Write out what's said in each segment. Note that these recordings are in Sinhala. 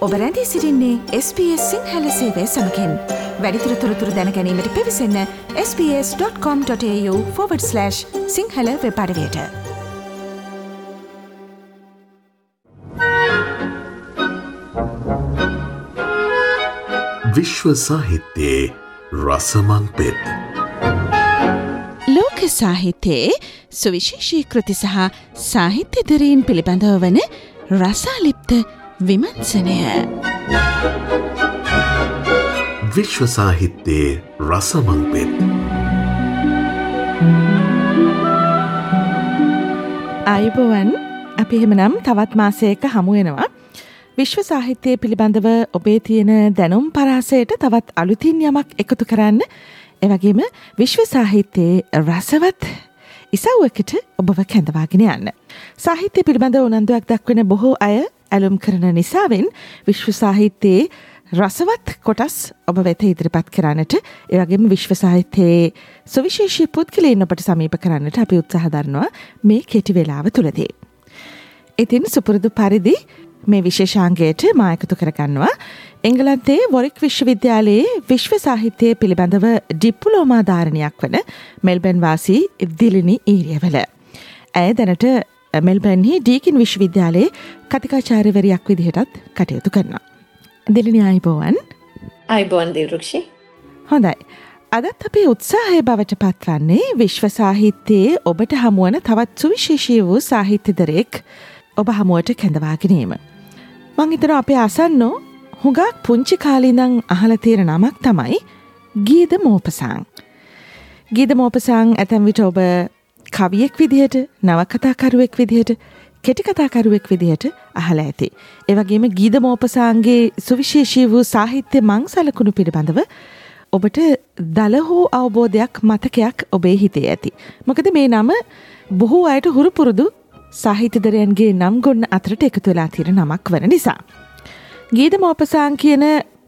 ඔබ රැඳී සිරින්නේ SBS සිංහල සේවය සමකෙන්. වැඩිතුර තොරතුර දැනැනීමට පිවිසන්න ps.com.ta/ සිංහල වෙපඩවයට විශ්ව සාහිත්‍යයේ රසමං පෙත්. ලෝක සාහිත්‍යයේ සුවිශේෂී කෘති සහ සාහිත්‍යදරීන් පිළිබඳව වන රසාලිප්ත විමර්ශනය. විශ්ව සාහිත්‍යයේ රසමං පෙත් අයිබෝවන් අපි එහෙමනම් තවත් මාසයක හමුවෙනවා විශ්ව සාහිත්‍යය පිළිබඳව ඔබේ තියෙන දැනුම් පරාසයට තවත් අලුතින් යමක් එකතු කරන්න. එවගේම විශ්ව සාහිත්‍යයේ රසවත් ඉසව්වකට ඔබව කැඳවාගෙන යන්න. සාහිත්‍ය පිළිබඳ උනන්දුවක් දක්වන බොහෝ අය ඇලුම් කරන නිසාවෙන් විශ්ව සාහිත්‍යයේ රසවත් කොටස් ඔබ වෙත ඉදිරිපත් කරන්නට එවගේම විශ්ව සාහිත්‍යයේ සුවිශේෂී පුද්ගලයන් ඔබට සමීප කරන්නට අපි උත්සාහ දරනවා මේ කෙටි වෙලාව තුළදී. ඉතින් සුපුරුදු පරිදි මේ විශේෂාංගයට මායකතු කරගන්නවා එංගලන්තේ වොරික් විශ්වවිද්‍යාලයේ විශ්ව සාහිත්‍යය පිළිබඳව ඩිප්පුලෝමා ධාරණයක් වන මෙල්බන් වාසී දිලිනි ඊරියවල. ඇය දැනට මෙල්බන්හි ඩීකින් විශ්වවිද්‍යාලයේ කතිකාචාරවරයක් විදිහටත් කටයුතු කරනවා. දිලිනි අයිබෝවන් අයිබෝන් දිරුක්ෂි හොඳයි. අදත් අපේ උත්සාහය බවට පත්වන්නේ විශ්ව සාහිත්‍යයේ ඔබට හමුවන තවත් සුවිශේෂී වූ සාහිත්‍යදරෙක් ඔබ හමුවට කැඳවාගෙනීම. මං හිතන අපේ අසන්නෝ හුඟක් පුංචි කාලිනං අහලතීර නමක් තමයි ගීද මෝපසං. ගීද මෝපසං ඇතැම් විට ඔබ කවියෙක් විදිහට නවකතාකරුවෙක් විදිහට කෙටිකතාකරුවෙක් විදිහට අහල ඇති. ඒවගේම ගීද මෝපසාන්ගේ සුවිශේෂී වූ සාහිත්‍ය මං සලකුණු පිළිබඳව ඔබට දල හෝ අවබෝධයක් මතකයක් ඔබේ හිතේ ඇති. මොකද මේ නම බොහෝ අයට හුරුපුරුදු සාහිත්‍යදරයන්ගේ නම් ගොන්න අතරට එකතු වෙලා තිර නමක් වන නිසා. ගීද මෝපසාන් කියන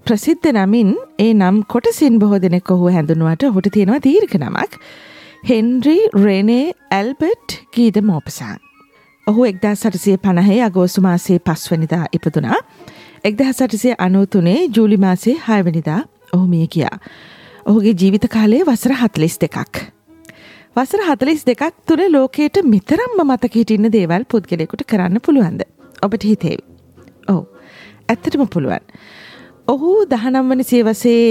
ප්‍රසිද්ධ නමින් ඒ නම් කොටසින් බොහෝ දෙනෙක් ඔහු හැඳුනුවට හොට තියෙනවා දීර්ඝ නමක් Henri Rene Albert Guy de Maupassant. ඔහු එක්දා සටසිය පණහේ අගෝසු මාසේ පස්වනිදා ඉපදුනා. එක්දහ සටසිය අනෝතුනේ ජූලි මාසේ හයවනිදා ඔහු මිය කියා. ඔහුගේ ජීවිත කාලයේ වසර හතලිස් දෙකක්. වසර හතලිස් දෙකක් තුළ ලෝකයට මිතරම්ම මතකහිටින්න දේවල් පුද්ගලෙකුට කරන්න පුළුවන්ද. ඔබට හිතේවි. ඔවු ඇත්තටම පුළුවන්. ඔහු දහනම් වන සියවසේ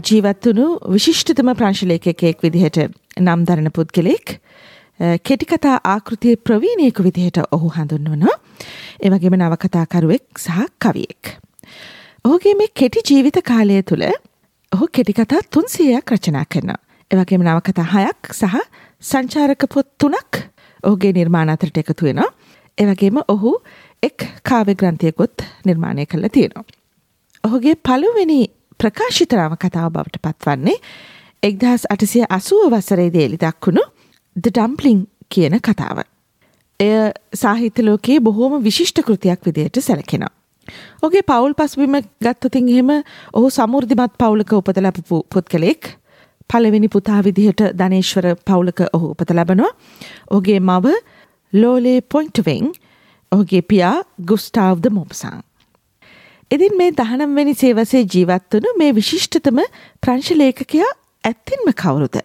ජීවත්වනු විශිෂ්ටතම ප්‍රංශලේකයෙක් විදිහට නම් දරන පුද්ගලෙක් කෙටිකතා ආකෘතිය ප්‍රවීණයකු විදිහට ඔහු හඳුන්වනවා එවගේම නවකතාකරුවෙක් සහ කවියෙක්. ඔහුගේ මේ කෙටි ජීවිත කාලය තුළ ඔහු කෙටිකතා තුන්සියක් රචනා කරනවා. එවගේම නවකතා හයක් සහ සංචාරක පොත් තුනක් ඔහුගේ නිර්මාණ අතරට එකතු වෙනවා. එවගේම ඔහු එක් කාව්‍ය ග්‍රන්ථයකුත් නිර්මාණය කළ තියෙනවා. ඔහුගේ පළුවෙනි ප්‍රකාශිතරාව කතාව බවට පත්වන්නේ එක්දහස් අටසිය අසුව වසරේදී එලි දක්වුණු ද ඩම්පලිං කියන කතාව. එය සාහිත්‍යලෝකයේ බොහෝම විශිෂ්ට කෘතියක් විදියට සැලකෙනවා. ඔගේ පවුල් පසුබිම ගත්තතින් එහෙම ඔහු සමුෘධිමත් පවුලක උපත ලැබපු පුද්ගලෙක් පළවෙනි පුතා විදිහට ධනේශ්වර පවුලක ඔහු උපත ලැබනවා. ඔහුගේ මව ලෝලේ පොයින්ටවෙන් ඔහුගේ පියා ගුස්ටාව්ද මොපසං. ඉදින් මේ දහනම්වැනි සේවසේ ජීවත් වනු මේ විශිෂ්ටතම ප්‍රංශලේඛකයා ඇත්තින්ම කවුරුද.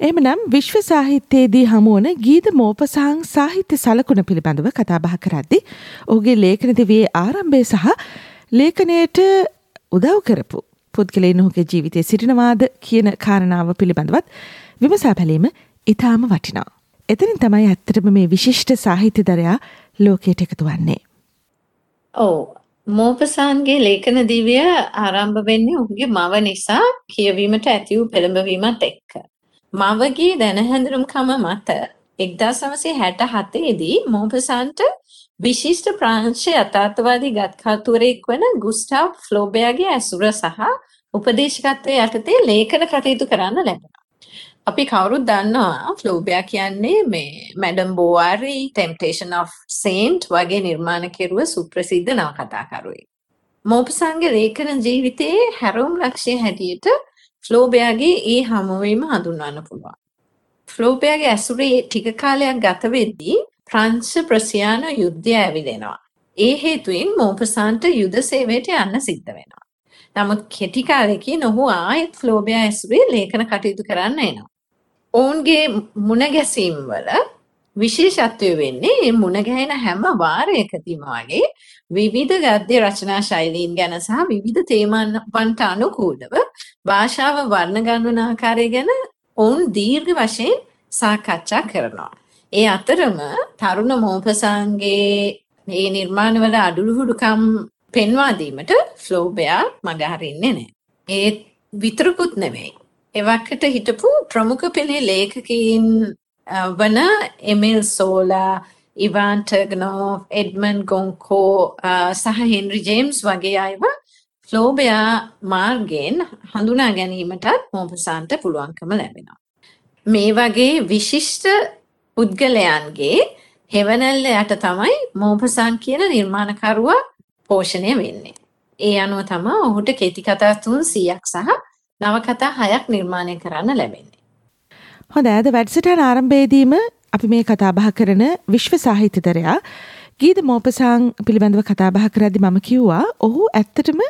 එම නම් විශ්ව සාහිත්‍යයේදී හමුවන ගීත මෝපසාං සාහිත්‍ය සලකුණ පිළිබඳව කතාබහ කරද්දි ඔහුගේ ලේඛන දෙවේ ආරම්භය සහ ලේඛනයට උදව් කරපු පුද්ගලයින් ඔහුගේ ජීවිතය සිටිනවාද කියන කාරණාව පිළිබඳවත් විමසා බැලීම ඉතාම වටිනා. එතනින් තමයි ඇත්තටම මේ විශිෂ්ට සාහිත්‍යදරයා ලෝකයට එකතු වන්නේ. ඔව් මෝපසාන්ගේ ලේඛන දිවිය ආරම්භ වෙන්නේ ඔහුගේ මව නිසා කියවීමට ඇති වූ පෙළඹවීමත් එක්ක. මවගේ දැනහැඳුනුම්කම මත 1967 දී මෝපසාන්ට විශිෂ්ට ප්‍රංශ යථාර්ථවාදී ගත්කතුවරයෙක් වන ගුස්ටාව් ෆ්ලෝබෙයාගේ ඇසුර සහ උපදේශකත්වයේ යටතේ ලේඛන කටයුතු කරන්න ලැබුණා. අපි කවුරුත් දන්නවා ෆ්ලෝබයා කියන්නේ මේ Madame Bovary temptation of Saint වගේ නිර්මාණ කෙරුව සුප්‍රසිද්ධ නවකතාකරුවෙක්. මෝපසන්ගේ ලේඛන ජීවිතයේ හැරවුම් ලක්ෂය හැටියට ෆ්ලෝබයාගේ ඒ හමුවීම හඳුන්වන්න පුළුවන්. ෆ්ලෝබයාගේ ඇසුරේ ටික කාලයක් ගත වෙද්දී ප්‍රංශ ප්‍රසියානු යුද්ධය ඇවිලෙනවා. ඒ හේතුවෙන් මෝපසාන්ට යුද සේවයට යන්න සිද්ධ වෙනවා. නමුත් කෙටි කාලෙකින් ඔහු ආයෙත් ෆ්ලෝබියා ඇසුරේ ලේඛන කටයුතු කරන්න එනවා. ඔවුන්ගේ මුණ ගැසීම් වල විශේෂත්වය වෙන්නේ මේ මුණ ගැහෙන හැම වාරයකදීම වගේ විවිධ ගද්‍ය රචනා ශෛලීන් ගැන සහ විවිධ තේමාවන්ට අනුකූලව භාෂාව වර්ණ ගන්වන ආකාරය ගැන ඔවුන් දීර්ඝ වශයෙන් සාකච්ඡා කරනවා. ඒ අතරම තරුණ මෝපසාන්ගේ මේ නිර්මාණවල අඩුළුහුඩුකම් පෙන්වා දීමට ෆ්ලෝබයා මගහරින්නේ නැහැ. ඒ විතරකුත් නෙවෙයි. එවකට හිටපු ප්‍රමුඛ පෙළේ ලේඛකයින් වන එමිල් සෝලා, ඉවාන් ටර්ගනෝව්, එඩ්මන්ඩ් ගොන්කෝ සහ හෙන්රි ජේම්ස් වගේ අයව ෆ්ලෝබයා මාර්ගයෙන් හඳුනා ගැනීමටත් මෝපසාන්ට පුළුවන්කම ලැබෙනවා. මේ වගේ විශිෂ්ට පුද්ගලයන්ගේ හෙවනැල්ල යට තමයි මෝපසාන් කියන නිර්මාණකරුවා පෝෂණය වෙන්නේ. ඒ අනුව තමා ඔහුට කෙටි කතා තුන් සියක් සහ නවකතා හයක් නිර්මාණය කරන්න ලැබෙන්නේ. හොඳ ඇද වැඩසටහන ආරම්භයේදීම අපි මේ කතා බහ කරන විශ්ව සාහිත්‍යතරයා ගීත මෝපසාං පිළිබඳව කතා බහ කරද්දි මම කිව්වා ඔහු ඇත්තටම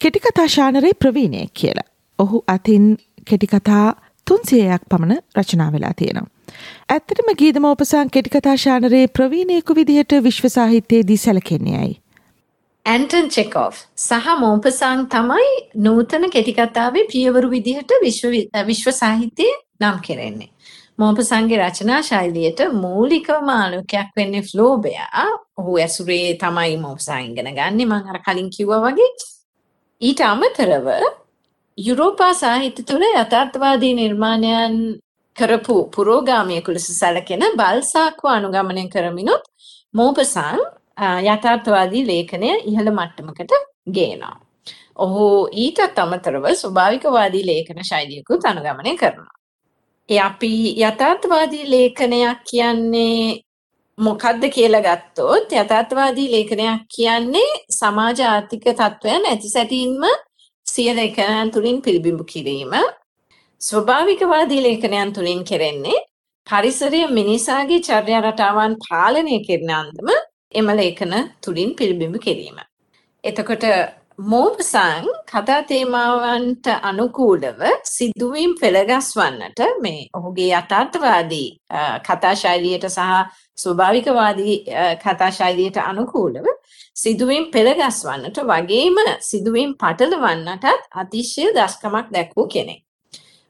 කෙටිකතා ශානරේ ප්‍රවීණයෙක් කියලා. ඔහු අතින් කෙටිකතා තුන්සියයක් පමණ රචනා වෙලා තියෙනවා. ඇත්තටම ගීතමෝපසාං කෙටිකතා ශානරේ ප්‍රවීණයෙකු විදිහට විශ්ව සාහිත්‍යයේදී සැලකෙන්නේ ඇයි? ඇන්ටන් චෙකෝෆ් සහ මෝපසාං තමයි නූතන කෙටිකතාවේ පියවරු විදිහට විශ්ව සාහිත්‍යයේ නම් කෙරෙන්නේ. මෝපසන්ගේ රචනා ශෛලියට මූලිකවම ආලෝකයක් වෙන්නේ ෆ්ලෝබයා. ඔහු ඇසුරේ තමයි මෝපසාං ඉගෙන ගන්නේ මම අර කලින් කිව්වා වගේ. ඊට අමතරව යුරෝපා සාහිත්‍ය තුළ යථාර්ථවාදී නිර්මාණයන් කරපු පුරෝගාමයෙකු ලෙස සැලකෙන බල්සාක්ව අනුගමනය කරමිනුත් මෝපසං යථාර්ථවාදී ලේඛනය ඉහළ මට්ටමකට ගේනවා. ඔහු ඊටත් අමතරව ස්වභාවිකවාදී ලේඛන ශෛලියකුත් අනුගමනය කරනවා. ඒ අපි යථාර්ථවාදී ලේඛනයක් කියන්නේ මොකක්ද කියලා ගත්තොත් යථාර්ථවාදී ලේඛනයක් කියන්නේ සමාජ ආර්ථික තත්ත්වයන් ඇති සැටින්ම සිය ලේඛනයන් තුළින් පිළිබිඹු කිරීම ස්වභාවිකවාදී ලේඛනයන් තුළින් කෙරෙන්නේ පරිසරය මිනිසාගේ චර්යා රටාවන් පාලනය කරන අන්දම එම ලේඛන තුළින් පිළිබිඹු කිරීම. එතකොට මෝපසං කතා තේමාවන්ට අනුකූලව සිදුවීම් පෙළගස්වන්නට මේ ඔහුගේ යථාර්ථවාදී කතා ශෛලියට සහ ස්වභාවිකවාදී කතා ශෛලියට අනුකූලව සිදුවීම් පෙළගස්වන්නට වගේම සිදුවීම් පටලවන්නටත් අතිශය දස්කමක් දැක්වූ කෙනෙක්.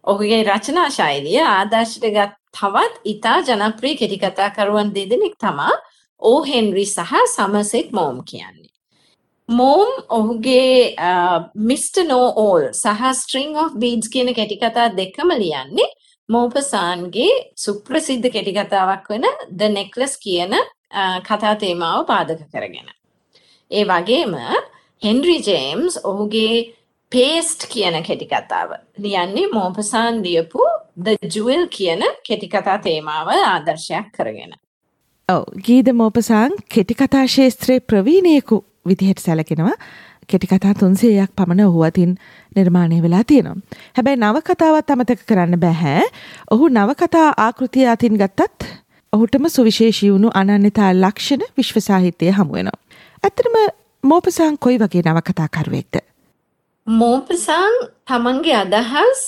ඔහුගේ රචනා ශෛලිය ආදර්ශයට ගත් තවත් ඉතා ජනප්‍රිය කෙටිකතාකරුවන් දෙදෙනෙක් තමා ඕ හෙන්රි සහ සමසෙක් මෝම් කියන්නේ. මෝම් ඔහුගේ මිස්ට නෝ ඕල් සහ ස්ට්‍රිං of බීඩ්ස් කියන කෙටිකතා දෙකම ලියන්නේ මෝපසාන්ගේ සුප්‍රසිද්ධ කෙටිකතාවක් වන ද නෙක්ලස් කියන කතා තේමාව පාදක කරගෙන. ඒ වගේම හෙන්රි ජේම්ස් ඔහුගේ පේස්ට් කියන කෙටිකතාව ලියන්නේ මෝපසාන් ලියපු ද ජුවල් කියන කෙටිකතා තේමාව ආදර්ශයක් කරගෙන. ඔව ගීද මෝපසාං කෙටිකතා ශේත්‍රයේ ප්‍රවීණයකු විදිහට සැලකෙනවා කෙටිකතා තුන්සේයක් පමණ ඔහු අතින් නිර්මාණය වෙලා තියෙනවා. හැබැයි නවකතාවත් අමතක කරන්න බැහැ. ඔහු නවකතා ආකෘතිය අතින් ගත්තත් ඔහුටම සුවිශේෂී වුණු අනන්‍යතා ලක්ෂණ විශ්ව සාහිත්‍යය හමුවෙනවා. ඇත්තටම මෝපසාං කොයි වගේ නවකතාකරුවෙක්ද? මෝපසාං තමන්ගේ අදහස්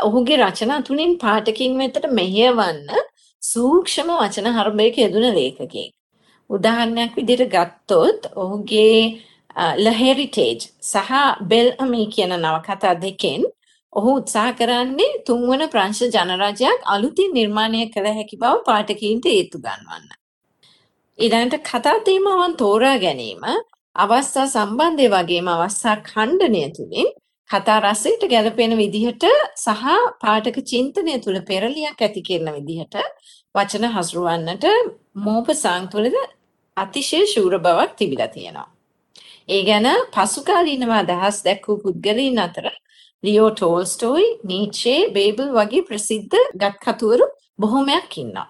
ඔහුගේ රචනා තුළින් පාඨකින් වෙතට මෙහෙයවන්න සූක්ෂම වචන හරබයක යෙදුන ලේඛකයෙක්. උදාහරණයක් විදිහට ගත්තොත් ඔහුගේ ලහෙරිටේජ් සහ බෙල් අමී කියන නවකතා දෙකෙන් ඔහු උත්සාහ කරන්නේ තුන්වන ප්‍රංශ ජනරජයක් අලුතින් නිර්මාණය කළ හැකි බව පාඨකීන්ට ඒත්තු ගන්වන්න. ඊළඟට කතා තේමාවන් තෝරා ගැනීම අවස්ථා සම්බන්ධය වගේම අවස්ථා ඛණ්ඩනය තුළින් කතා රසයට ගැලපෙන විදිහට සහ පාඨක චින්තනය තුළ පෙරලියක් ඇති කරන විදිහට වචන හසුරුවන්නට මෝපසාං තුළද අතිශය ශූර බවක් තිබිලා තියෙනවා. ඒ ගැන පසුකාලීනව අදහස් දැක්වූ පුද්ගලයින් අතර ලියෝ ටෝල්ස්ටෝයි, නීචේ, බේබල් වගේ ප්‍රසිද්ධ ගත්කතුවරු බොහොමයක් ඉන්නවා.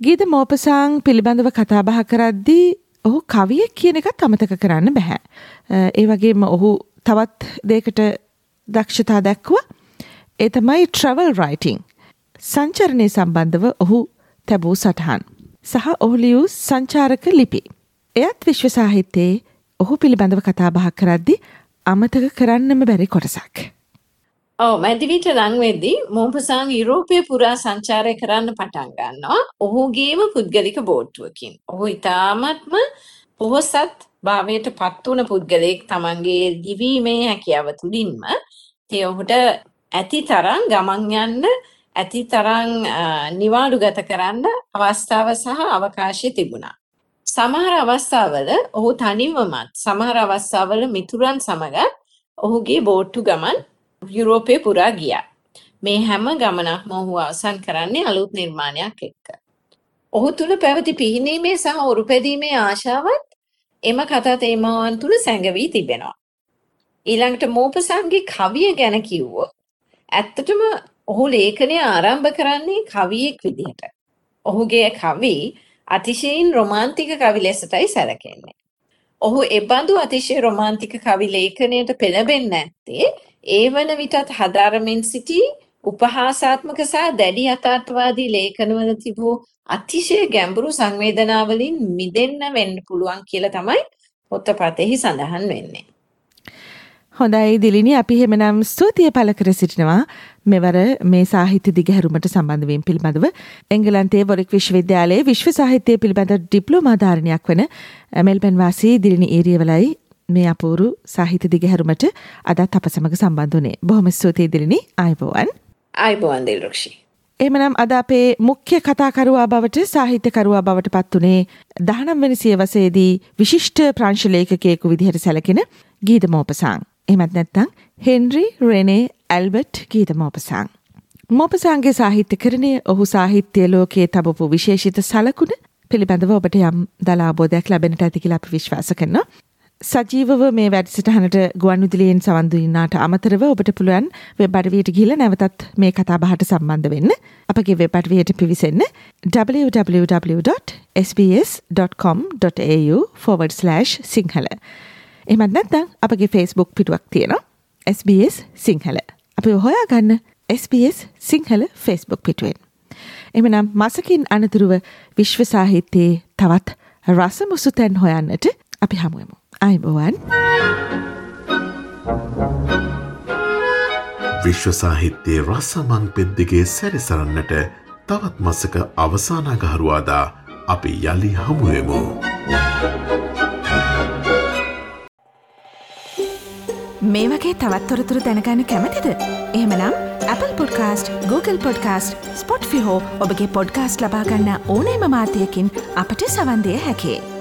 ගීත මෝපසාං පිළිබඳව කතා බහ කරද්දී ඔහු කවියෙක් කියන එකත් අමතක කරන්න බැහැ. ඒ වගේම ඔහු තවත් දෙයකට දක්ෂතා දැක්ව ඒ තමයි ට්‍රවල් රයිටිං. සංචරණය සම්බන්ධව ඔහු තැබූ සටහන්. සහ ඔහු ලියූ සංචාරක ලිපි. එයත් විශ්ව සාහිත්‍යයේ ඔහු පිළිබඳව කතා බහක් කරද්දි අමතක කරන්නම බැරි කොටසක්. ඔව් මැදිවිට ලං වෙද්දී මෝපසාන් යුරෝපය පුරා සංචාරය කරන්න පටන් ගන්නවා. ඔහුගේම පුද්ගලික බෝට්ටුවකින්. ඔහු ඉතාමත්ම පොහොසත් භාවයට පත් වුණ පුද්ගලයෙක් තමන්ගේ දිවීමේ හැකියාව තුළින්ම ඒ ඔහුට ඇති තරම් ගමන් යන්න ඇති තරම් නිවාඩු ගත කරන්න අවස්ථාව සහ අවකාශය තිබුණා. සමහර අවස්ථාවල ඔහු තනිවමත් සමහර අවස්ථාවල මිතුරන් සමගත් ඔහුගේ බෝට්ටු ගමන් යුරෝපය පුරා ගියා. මේ හැම ගමනක්ම ඔහු අවසන් කරන්නේ අලුත් නිර්මාණයක් එක්ක. ඔහු තුළ පැවති පිහිනීමේ සහ ඔරුපැදීමේ ආශාවත් එම කතා තේමාවන් තුළ සැඟවී තිබෙනවා. ඊළඟට මෝපසන්ගේ කවිය ගැන කිව්වොත් ඇත්තටම ඔහු ලේඛනය ආරම්භ කරන්නේ කවියෙක් විදිහට. ඔහුගේ කවි අතිශයින් රොමාන්තික කවි ලෙසටයි සැලකෙන්නේ. ඔහු එබඳු අතිශය රොමාන්තික කවි ලේඛනයට පෙළඹෙන්නේ නැත්තේ ඒ වන විටත් හදාරමින් සිටි උපහාසාත්මක සහ දැඩි යථාර්ථවාදී ලේඛනවල තිබූ අතිශය ගැඹුරු සංවේදනාවලින් මිදෙන්න වෙන්න පුළුවන් කියලා තමයි පොතපතෙහි සඳහන් වෙන්නේ. හොඳයි දිලිනි. අපි හෙමනම් ස්තුතිය පල කර සිටිනවා. මෙවර මේ සාහිත්‍ය දිගහැරුමට සම්බන්ධවීම පිළිබඳව එංගලන්තේ බොරික් විශ්වවිද්‍යාලයේ විශ්ව සාහිත්‍යය පිළිබඳ ඩිප්ලෝමාධාරණයක් වන මෙල්පැන් වාසී දිලිනි ඒරියවලයි මේ අපූරු සාහිත්‍ය දිගහැරුමට අදත් අප සමඟ සම්බන්ධ වනේ බොහොම ස්තුතියි දිලිනි. අයිබෝවන් අයිබෝවන් දිල්රක්ෂි එමනම් අද අපේ මුඛ්‍ය කතාකරුවා බවට සාහිත්‍යකරුවා බවට පත් වනේ දහනම්වැනි සියවසේදී විශිෂ්ට ප්‍රංශලේඛකයෙකු විදිහට සැලකෙන ගීත මෝපසාං. එමත් නැත්තං හෙන්රි රෙනේ ඇල්බට් ගීත මෝපසාං. මෝපසාන්ගේ සාහිත්‍ය කරණය ඔහු සාහිත්‍යය ලෝකයේ තබපු විශේෂිත සලකුණ පිළිබඳව ඔබට යම් දලාබෝධයක් ලැබෙනට ඇතිකිල අපි විශ්වාස කරනවා. සජීවව මේ වැඩසිටහනට ගුවන් විදිලියෙන් සවන්දුන්නාට අමතරව ඔබට පුළුවන් වෙබ් අඩවියට ගිහිල නැවතත් මේ කතා බහට සම්බන්ධ වෙන්න. අපගේ වෙබ් අඩවියට පිවිසන්න www.sbs.com.au/ සිංහල එමත් නැත්නම් අපගේ ෆේස්බුක් පිටුවක් තියෙනවා. SBS සිංහල අපි හොයා ගන්න SBS සිංහල ෆේස්බුක් පිටුවෙන්. එමනම් මසකින් අනතුරුව විශ්ව සාහිත්‍යයේ තවත් රසමුසු තැන් හොයන්නට අපි හමුවමු අයිබෝවන් විශ්ව සාහිත්‍යයේ රසමං පෙද්දිගේ සැරිසරන්නට තවත් මසක අවසානාගහරුවාදා අපි යළි හමුවමු. මේ වගේ තවත්තොරතුරු දැනගන්න කැමතිද. එහමනම් Apple podcast Google podcast Spotify ඔබගේ පොඩ්කාස්ට ලබාගන්න ඕනේම මාතයකින් අපට සවන්දය හැකේ.